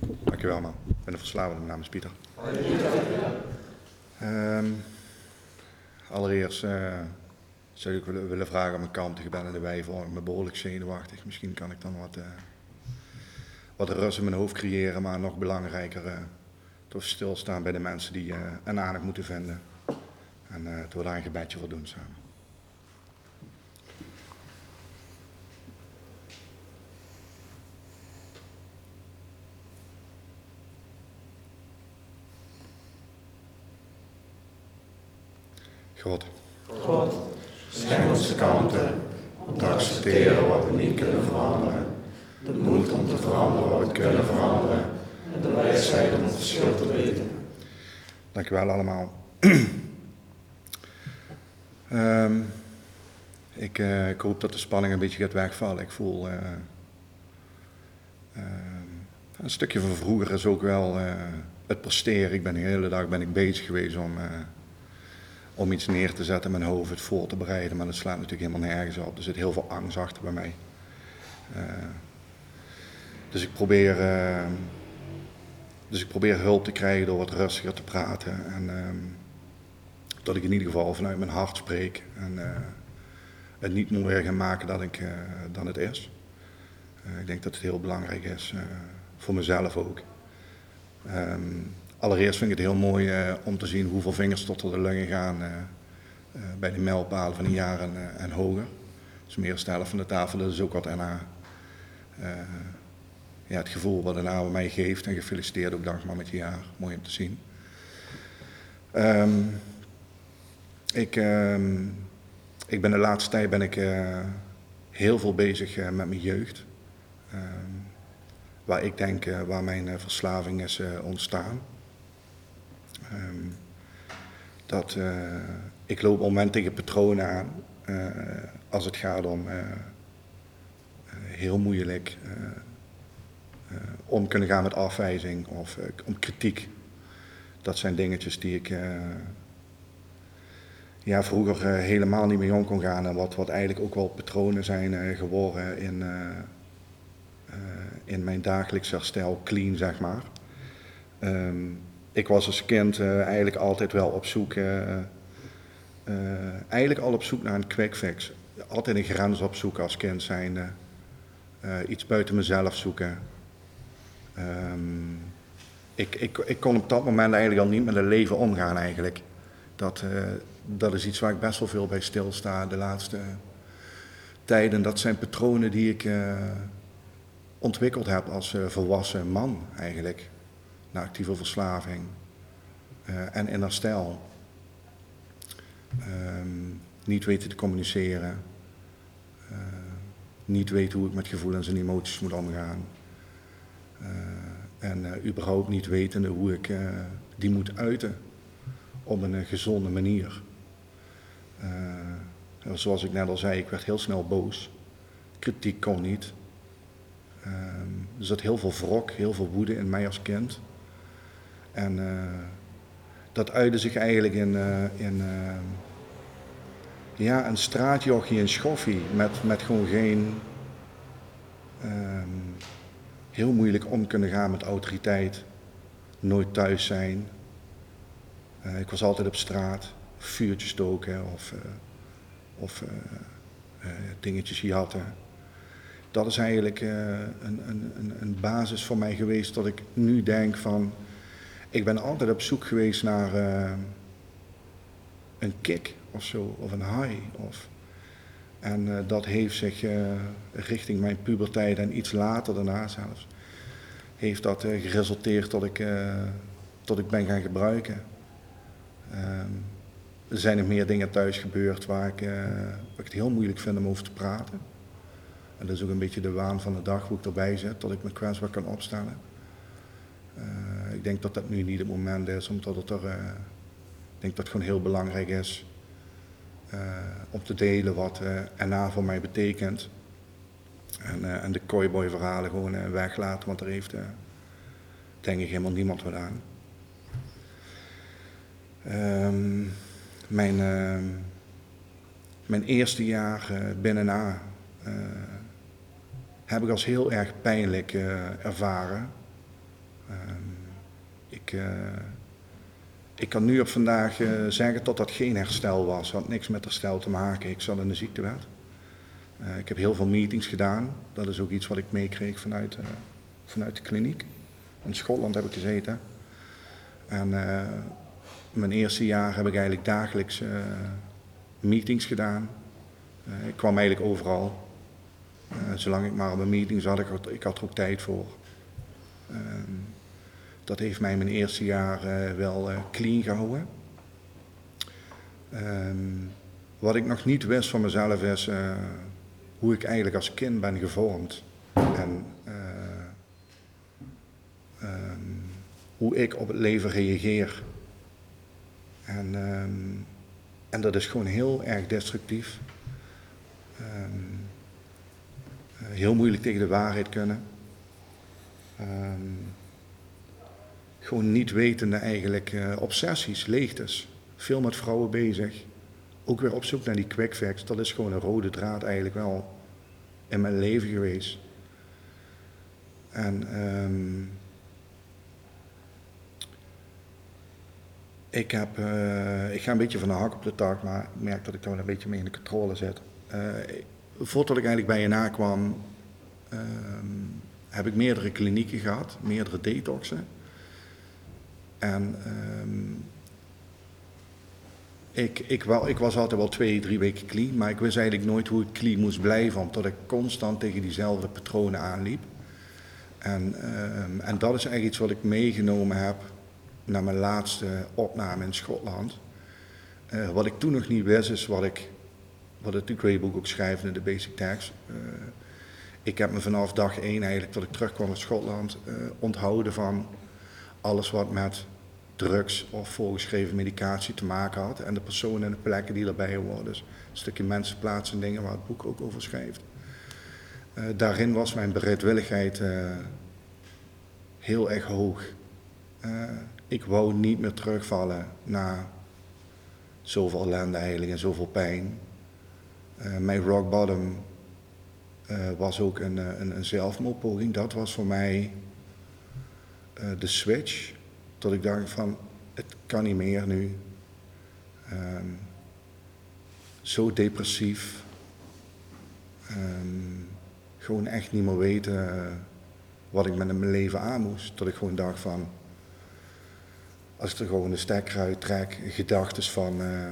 Dankjewel man. Ik ben de verslavende, mijn naam is Pieter. Ehm, allereerst eh, zou ik willen, willen vragen om mijn kalmte gebellen de wij. Ik ben behoorlijk zenuwachtig. Misschien kan ik dan wat, eh, wat rust in mijn hoofd creëren, maar nog belangrijker uh, toch stilstaan bij de mensen die een aandacht moeten vinden. En uh, dat we daar een gebedje voor doen samen. God. God, schenk ons kalmte om te accepteren wat we niet kunnen veranderen. De moed om te veranderen wat we kunnen veranderen. En de wijsheid om het verschil te weten. Dankjewel allemaal. um, ik, uh, ik, hoop dat de spanning een beetje gaat wegvallen. Ik voel uh, uh, een stukje van vroeger is ook wel het presteren. Ik ben de hele dag ben ik bezig geweest om om iets neer te zetten mijn hoofd, het voor te bereiden, maar dat slaat natuurlijk helemaal nergens op. Er zit heel veel angst achter bij mij. Uh, dus ik probeer, uh, dus ik probeer hulp te krijgen door wat rustiger te praten en uh, dat ik in ieder geval vanuit mijn hart spreek en uh, het niet mooier ga maken dan, ik, dan het is. ik denk dat het heel belangrijk is voor mezelf ook. Um, Allereerst vind ik het heel mooi uh, om te zien hoeveel vingers tot de lungen gaan uh, uh, bij de mijlpalen van een jaar en, en hoger. Dus meer stellen van de tafel, dat is ook wat NA. ja, het gevoel wat NA mij geeft en gefeliciteerd ook dankbaar met je jaar. Mooi om te zien. Um, ik, um, ik ben de laatste tijd ben ik heel veel bezig met mijn jeugd. Um, waar ik denk waar mijn verslaving is ontstaan. Um, dat uh, ik loop op moment tegen patronen aan uh, als het gaat om uh, heel moeilijk om kunnen gaan met afwijzing of om kritiek. Dat zijn dingetjes die ik ja, vroeger helemaal niet mee om kon gaan en wat, wat eigenlijk ook wel patronen zijn geworden in, in mijn dagelijks herstel, clean zeg maar. Um, ik was als kind uh, eigenlijk altijd wel op zoek, uh, uh, eigenlijk al op zoek naar een quick fix. Altijd een grens opzoeken als kind zijnde. iets buiten mezelf zoeken. Um, ik, ik, ik kon op dat moment eigenlijk al niet met het leven omgaan eigenlijk. Dat, dat is iets waar ik best wel veel bij stilsta de laatste tijden. Dat zijn patronen die ik ontwikkeld heb als volwassen man eigenlijk naar actieve verslaving uh, en in herstel. Um, niet weten te communiceren. Uh, niet weten hoe ik met gevoelens en emoties moet omgaan. Uh, en überhaupt niet wetende hoe ik die moet uiten op een gezonde manier. zoals ik net al zei, ik werd heel snel boos. Kritiek kon niet. Um, er zat heel veel wrok, heel veel woede in mij als kind. En uh, dat uitte zich eigenlijk in, uh, in uh, ja, een straatjochie in Schoffie met, met gewoon geen um, heel moeilijk om kunnen gaan met autoriteit, nooit thuis zijn. ik was altijd op straat, vuurtjes stoken of, of dingetjes jatten. Dat is eigenlijk een, een, een basis voor mij geweest dat ik nu denk van ik ben altijd op zoek geweest naar uh, een kick of zo, of een high. Of, en uh, dat heeft zich uh, richting mijn puberteit en iets later daarna zelfs, heeft dat geresulteerd dat ik, tot ik ben gaan gebruiken. Um, er zijn nog meer dingen thuis gebeurd waar ik, ik het heel moeilijk vind om over te praten. En dat is ook een beetje de waan van de dag hoe ik erbij zit, dat ik me kwetsbaar kan opstellen. Uh, ik denk dat dat nu niet het moment is, omdat het er, uh, ik denk dat het gewoon heel belangrijk is uh, om te delen wat NA voor mij betekent. En, en de cowboy verhalen gewoon weglaten, want daar heeft denk ik helemaal niemand wat aan. Um, mijn, mijn eerste jaar binnen A heb ik als heel erg pijnlijk ervaren. Ehm, ik, eh, ik kan nu op vandaag eh, zeggen dat dat geen herstel was. had niks met herstel te maken. Ik zat in de ziektewet. Eh, ik heb heel veel meetings gedaan. Dat is ook iets wat ik meekreeg vanuit, vanuit de kliniek. In Schotland heb ik gezeten. En mijn eerste jaar heb ik eigenlijk dagelijks meetings gedaan. Ik kwam eigenlijk overal. Zolang ik maar op een meeting zat, ik had, ik had er ook tijd voor. Ehm, dat heeft mij mijn eerste jaar eh, wel eh, clean gehouden. Ehm, wat ik nog niet wist van mezelf is eh, hoe ik eigenlijk als kind ben gevormd. En eh, ehm, hoe ik op het leven reageer. En, ehm, en dat is gewoon heel erg destructief. Heel moeilijk tegen de waarheid kunnen. Gewoon niet wetende eigenlijk eh, obsessies, leegtes. Veel met vrouwen bezig. Ook weer op zoek naar die quick. Dat is gewoon een rode draad eigenlijk wel in mijn leven geweest. En ehm, ik, heb, eh, ik ga een beetje van de hak op de tak, maar ik merk dat ik wel een beetje mee in de controle zit. Eh, voordat ik eigenlijk bij je nakwam, ehm, heb ik meerdere klinieken gehad, meerdere detoxen. En ehm, ik, ik, wel, ik was altijd wel twee, drie weken clean, maar ik wist eigenlijk nooit hoe ik clean moest blijven, omdat ik constant tegen diezelfde patronen aanliep. En, ehm, en dat is eigenlijk iets wat ik meegenomen heb naar mijn laatste opname in Schotland. Eh, wat ik toen nog niet wist, is wat ik, wat het Greybook ook schrijft in de basic text. Eh, ik heb me vanaf dag één eigenlijk, dat ik terugkwam uit Schotland, eh, onthouden van alles wat met drugs of voorgeschreven medicatie te maken had. En de personen en de plekken die daarbij horen. Dus een stukje mensen, plaatsen en dingen waar het boek ook over schrijft. Eh, daarin was mijn bereidwilligheid eh, heel erg hoog. Eh, ik wou niet meer terugvallen na zoveel ellende eigenlijk en zoveel pijn. Mijn rock bottom was ook een, een, een zelfmoordpoging. Dat was voor mij de switch. Dat ik dacht van, het kan niet meer nu. Ehm, zo depressief. Ehm, gewoon echt niet meer weten eh, wat ik met mijn leven aan moest. Dat ik gewoon dacht van, als ik er gewoon de stekker uit trek, gedachten van eh,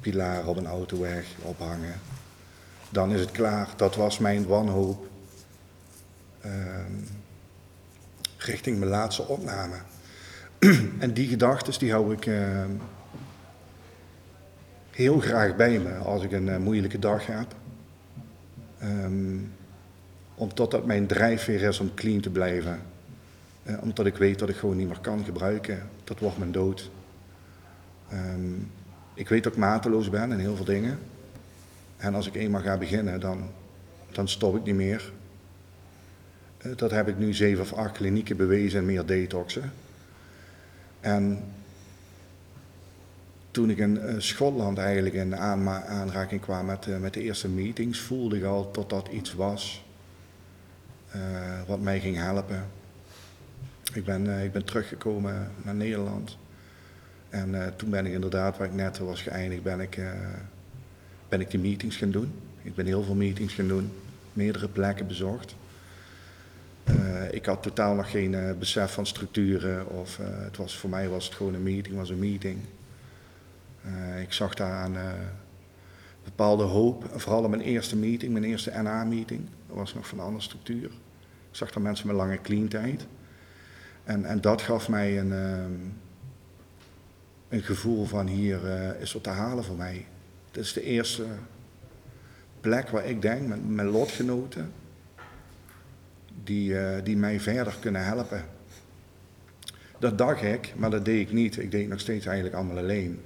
pilaren op een autoweg ophangen, dan is het klaar. Dat was mijn wanhoop ehm, richting mijn laatste opname. en die gedachten die hou ik ehm, heel graag bij me als ik een eh, moeilijke dag heb. Ehm, omdat dat mijn drijfveer is om clean te blijven. Eh, omdat ik weet dat ik gewoon niet meer kan gebruiken. Dat wordt mijn dood. Ehm, ik weet dat ik mateloos ben in heel veel dingen. En als ik eenmaal ga beginnen, dan, dan stop ik niet meer. Eh, dat heb ik nu zeven of acht klinieken bewezen en meer detoxen. En toen ik in eh, Schotland eigenlijk in aanraking kwam met, eh, met de eerste meetings, voelde ik al dat dat iets was wat mij ging helpen. Ik ben, ik ben teruggekomen naar Nederland. En toen ben ik inderdaad, waar ik net was geëindigd, ben ik, ben ik die meetings gaan doen. Ik ben heel veel meetings gaan doen, meerdere plekken bezocht. Eh, ik had totaal nog geen eh, besef van structuren. Of, eh, het was, voor mij was het gewoon een meeting, was een meeting. Ik zag daar aan bepaalde hoop, vooral in mijn eerste meeting, mijn eerste NA-meeting. Dat was nog van een andere structuur. Ik zag daar mensen met lange clean tijd. En, en dat gaf mij een, ehm, een gevoel van hier is wat te halen voor mij. Dit is de eerste plek waar ik denk met mijn lotgenoten die, eh, die mij verder kunnen helpen. Dat dacht ik, maar dat deed ik niet. Ik deed nog steeds eigenlijk allemaal alleen.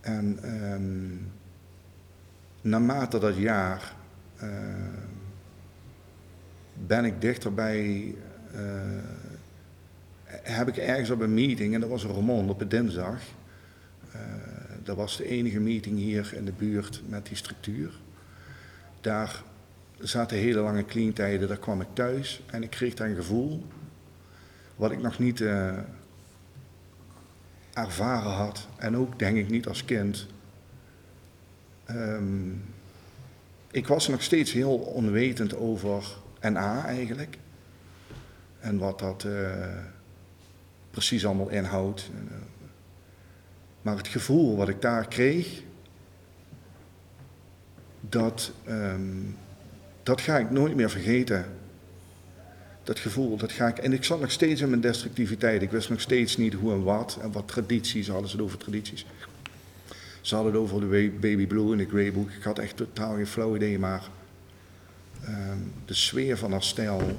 En ehm, naarmate dat jaar eh, ben ik dichterbij. eh heb ik ergens op een meeting, en dat was een Roermond op een dinsdag. dat was de enige meeting hier in de buurt met die structuur. Daar zaten hele lange cleantijden, daar kwam ik thuis en ik kreeg daar een gevoel wat ik nog niet eh, ervaren had. En ook denk ik niet als kind. Ehm, ik was nog steeds heel onwetend over NA eigenlijk. En wat dat eh, precies allemaal inhoudt. Maar het gevoel wat ik daar kreeg, dat, ehm, dat ga ik nooit meer vergeten. Dat gevoel, dat ga ik. En ik zat nog steeds in mijn destructiviteit. Ik wist nog steeds niet hoe en wat. En wat tradities, hadden het over tradities. Ze hadden het over de Baby Blue in de Grey Book. Ik had echt totaal geen flauw idee, maar ehm, de sfeer van haar stijl,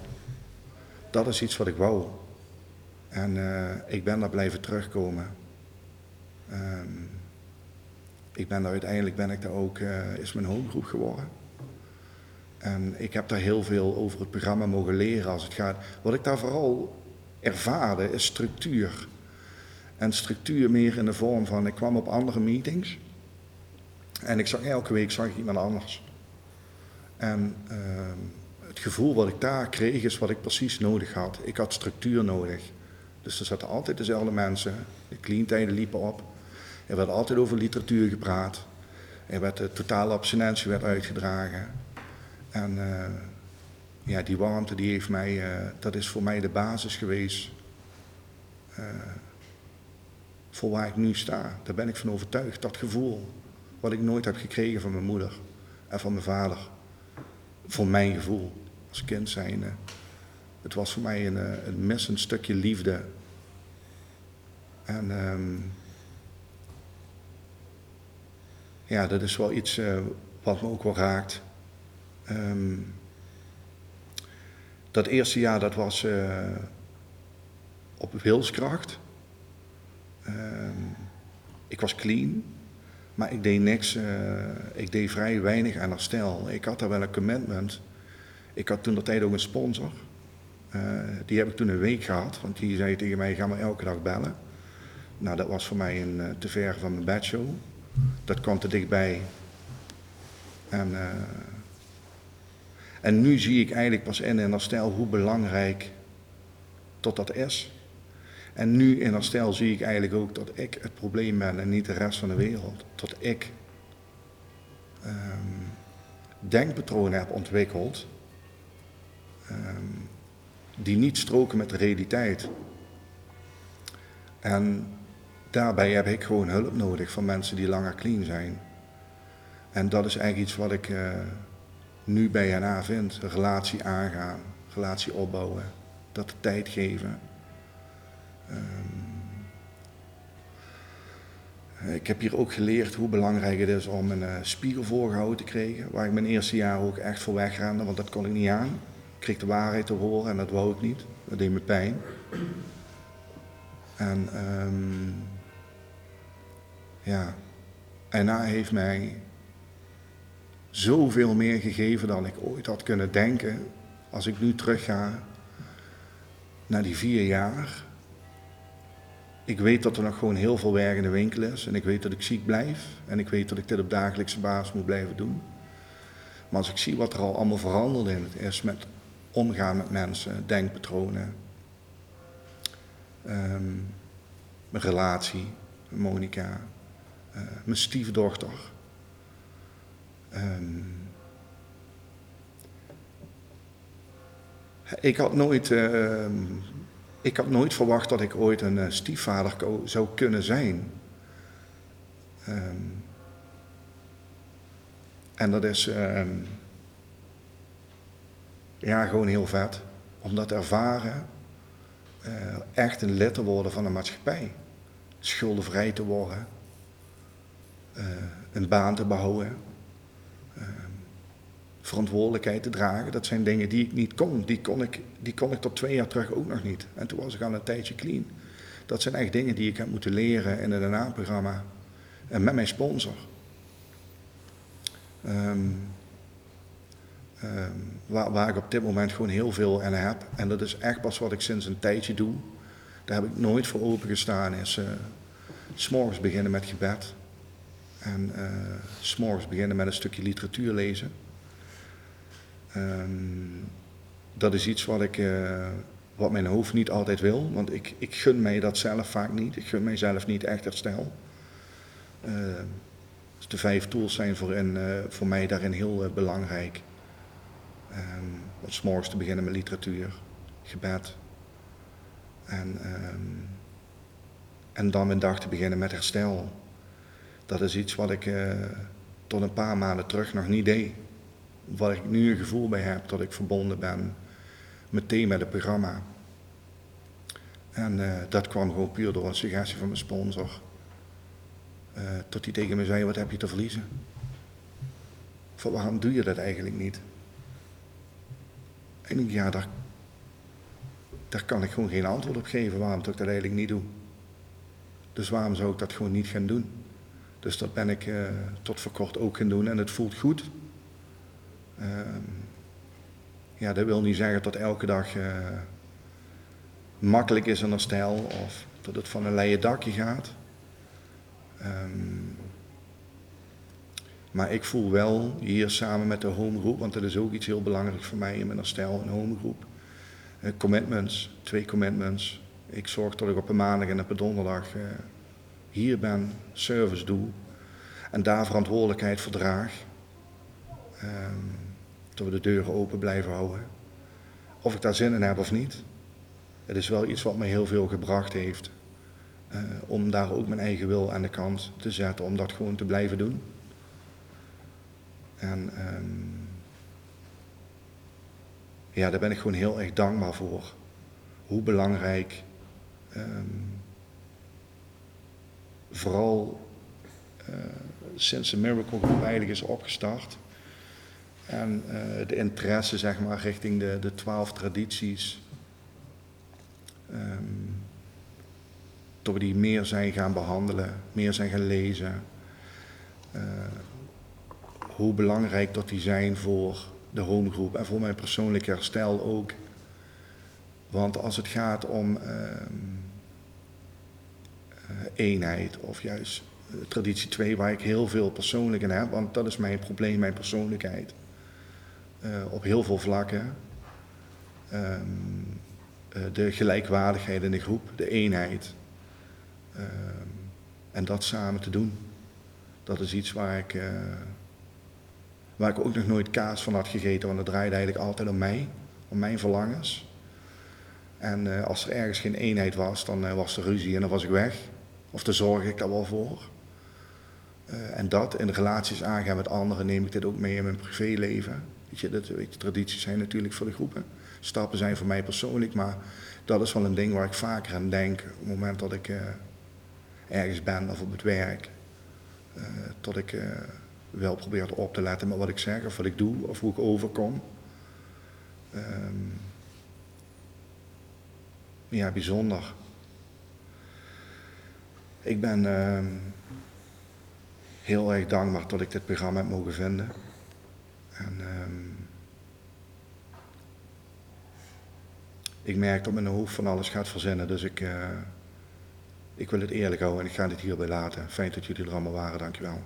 dat is iets wat ik wou. En uh, ik ben daar blijven terugkomen. Um, ik ben daar uiteindelijk ben ik daar ook, uh, is mijn homegroep geworden. En ik heb daar heel veel over het programma mogen leren als het gaat. Wat ik daar vooral ervaarde is structuur. En structuur meer in de vorm van, ik kwam op andere meetings. En ik zag elke week zag ik iemand anders. En uh, het gevoel wat ik daar kreeg is wat ik precies nodig had. Ik had structuur nodig. Dus er zaten altijd dezelfde mensen. De cleantijden liepen op. Er werd altijd over literatuur gepraat. Er werd de totale abstinentie werd uitgedragen. En uh, ja, die warmte die heeft mij, uh, dat is voor mij de basis geweest uh, voor waar ik nu sta. Daar ben ik van overtuigd. Dat gevoel wat ik nooit heb gekregen van mijn moeder en van mijn vader. Voor mijn gevoel als kind zijnde. Het was voor mij een, een missend stukje liefde. En um, ja, dat is wel iets wat me ook wel raakt. Um, dat eerste jaar dat was uh, op wilskracht. Um, ik was clean, maar ik deed niks. Uh, ik deed vrij weinig aan herstel. Ik had daar wel een commitment. Ik had toen de tijd ook een sponsor. Uh, die heb ik toen een week gehad, want die zei tegen mij: ga maar elke dag bellen. Nou, dat was voor mij een te ver van mijn bedshow. Dat kwam te dichtbij. En, en nu zie ik eigenlijk pas in in herstel hoe belangrijk tot dat is. En nu in herstel zie ik eigenlijk ook dat ik het probleem ben en niet de rest van de wereld. Dat ik um, denkpatronen heb ontwikkeld um, die niet stroken met de realiteit. En daarbij heb ik gewoon hulp nodig van mensen die langer clean zijn. En dat is eigenlijk iets wat ik uh, nu bij NA vind. Een relatie aangaan, relatie opbouwen, dat de tijd geven. Um, ik heb hier ook geleerd hoe belangrijk het is om een uh, spiegel voorgehouden te krijgen. Waar ik mijn eerste jaar ook echt voor wegrende, want dat kon ik niet aan. Ik kreeg de waarheid te horen en dat wou ik niet. Dat deed me pijn. En um, ja, NA heeft mij zoveel meer gegeven dan ik ooit had kunnen denken. Als ik nu terugga naar die vier jaar. Ik weet dat er nog gewoon heel veel werk in de winkel is. En ik weet dat ik ziek blijf. En ik weet dat ik dit op dagelijkse basis moet blijven doen. Maar als ik zie wat er al allemaal veranderd in het is met omgaan met mensen, denkpatronen, um, mijn relatie, Monica, uh, mijn stiefdochter. Um, ik had nooit, uh, ik had nooit verwacht dat ik ooit een uh, stiefvader zou kunnen zijn. Um, en dat is ja, gewoon heel vet. Om dat ervaren, uh, echt een lid te worden van de maatschappij. Schuldenvrij te worden. Uh, een baan te behouden. Verantwoordelijkheid te dragen. Dat zijn dingen die ik niet kon. Die kon ik, die kon ik tot twee jaar terug ook nog niet. En toen was ik al een tijdje clean. Dat zijn echt dingen die ik heb moeten leren in het DNA-programma. En met mijn sponsor. Um, um, waar, waar, ik op dit moment gewoon heel veel aan heb. En dat is echt pas wat ik sinds een tijdje doe. Daar heb ik nooit voor opengestaan. Is uh, s'morgens beginnen met gebed. En uh, s'morgens beginnen met een stukje literatuur lezen. Um, dat is iets wat ik, uh, wat mijn hoofd niet altijd wil, want ik, ik gun mij dat zelf vaak niet. Ik gun mijzelf niet echt herstel. Uh, dus de vijf tools zijn voor, in, uh, voor mij daarin heel uh, belangrijk. Um, om s morgens te beginnen met literatuur, gebed. En, en dan mijn dag te beginnen met herstel. Dat is iets wat ik tot een paar maanden terug nog niet deed. Waar ik nu een gevoel bij heb dat ik verbonden ben meteen met het programma. En uh, dat kwam gewoon puur door een suggestie van mijn sponsor. Uh, tot hij tegen me zei, wat heb je te verliezen? Van, waarom doe je dat eigenlijk niet? En ja, daar, daar kan ik gewoon geen antwoord op geven waarom ik dat eigenlijk niet doe. Dus waarom zou ik dat gewoon niet gaan doen? Dus dat ben ik uh, tot voor kort ook gaan doen en het voelt goed. Uh, ja, dat wil niet zeggen dat elke dag uh, makkelijk is in herstel of dat het van een leien dakje gaat. Um, maar ik voel wel hier samen met de homegroep, want dat is ook iets heel belangrijks voor mij in mijn herstel, een homegroep. Uh, commitments, twee commitments. Ik zorg dat ik op een maandag en op een donderdag uh, hier ben, service doe en daar verantwoordelijkheid voor draag. Um, dat we de deuren open blijven houden. Of ik daar zin in heb of niet. Het is wel iets wat me heel veel gebracht heeft. Uh, om daar ook mijn eigen wil aan de kant te zetten, om dat gewoon te blijven doen. En um, ja, daar ben ik gewoon heel erg dankbaar voor. Hoe belangrijk um, vooral uh, sinds de Miracle Group is opgestart. En uh, de interesse zeg maar richting de, de twaalf tradities. Um, we die meer zijn gaan behandelen, meer zijn gaan lezen. Uh, hoe belangrijk dat die zijn voor de homegroep en voor mijn persoonlijk herstel ook. Want als het gaat om uh, eenheid of juist traditie 2, waar ik heel veel persoonlijk in heb, want dat is mijn probleem, mijn persoonlijkheid. Uh, op heel veel vlakken. Um, uh, de gelijkwaardigheid in de groep, de eenheid. Um, en dat samen te doen. Dat is iets waar ik, uh, waar ik ook nog nooit kaas van had gegeten, want het draaide eigenlijk altijd om mij, om mijn verlangens. En als er ergens geen eenheid was, dan was er ruzie en dan was ik weg. Of daar zorg ik daar wel voor. En dat in relaties aangaan met anderen neem ik dit ook mee in mijn privéleven. Weet je, dat, tradities zijn natuurlijk voor de groepen. Stappen zijn voor mij persoonlijk, maar dat is wel een ding waar ik vaker aan denk op het moment dat ik uh, ergens ben of op het werk. Uh, dat ik uh, wel probeer op te letten met wat ik zeg of wat ik doe of hoe ik overkom. Um, ja, bijzonder. Ik ben uh, heel erg dankbaar dat ik dit programma heb mogen vinden. En um, ik merk dat mijn hoofd van alles gaat verzinnen, dus ik, uh, ik wil het eerlijk houden en ik ga dit hierbij laten. Fijn dat jullie er allemaal waren, dankjewel.